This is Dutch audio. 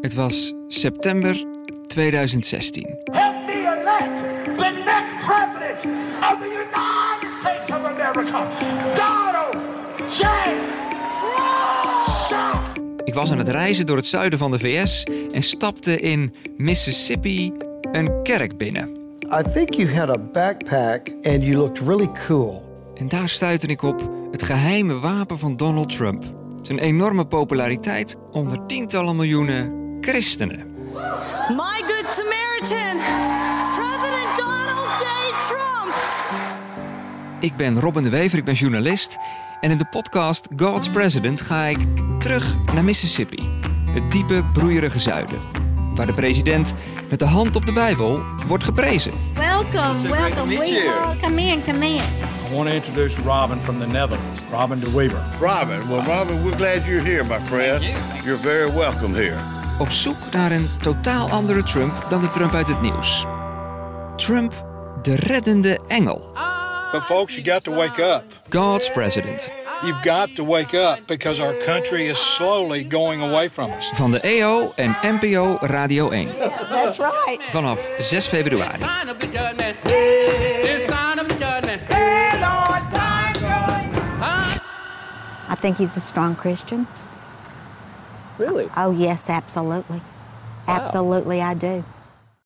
Het was september 2016. Help me elect the next president of the United States of America, Donald J. Trump. Ik was aan het reizen door het zuiden van de VS en stapte in Mississippi een kerk binnen. I think you had a backpack and you looked really cool. En daar stuitte ik op het geheime wapen van Donald Trump. Zijn enorme populariteit onder tientallen miljoenen christenen. My Good Samaritan, President Donald J. Trump. Ik ben Robin de Wever, ik ben journalist. En in de podcast God's President ga ik terug naar Mississippi. Het diepe, broeierige zuiden. Waar de president met de hand op de Bijbel wordt geprezen. Welcome, welcome. We will come in, come in. I want to introduce Robin from the Netherlands, Robin de Wever. Robin, well, Robin, we're glad you're here, my friend. You're very welcome here. Op zoek naar een totaal andere Trump dan de Trump uit het nieuws. Trump, de reddende engel. But folks, you got to wake up. God's President. You've got to wake up because our country is slowly going away from us. Van de EO en NPO Radio 1. That's right. Vanaf 6 februari. I think he's a strong Christian. Really? Oh, yes, absolutely. Absolutely, I do.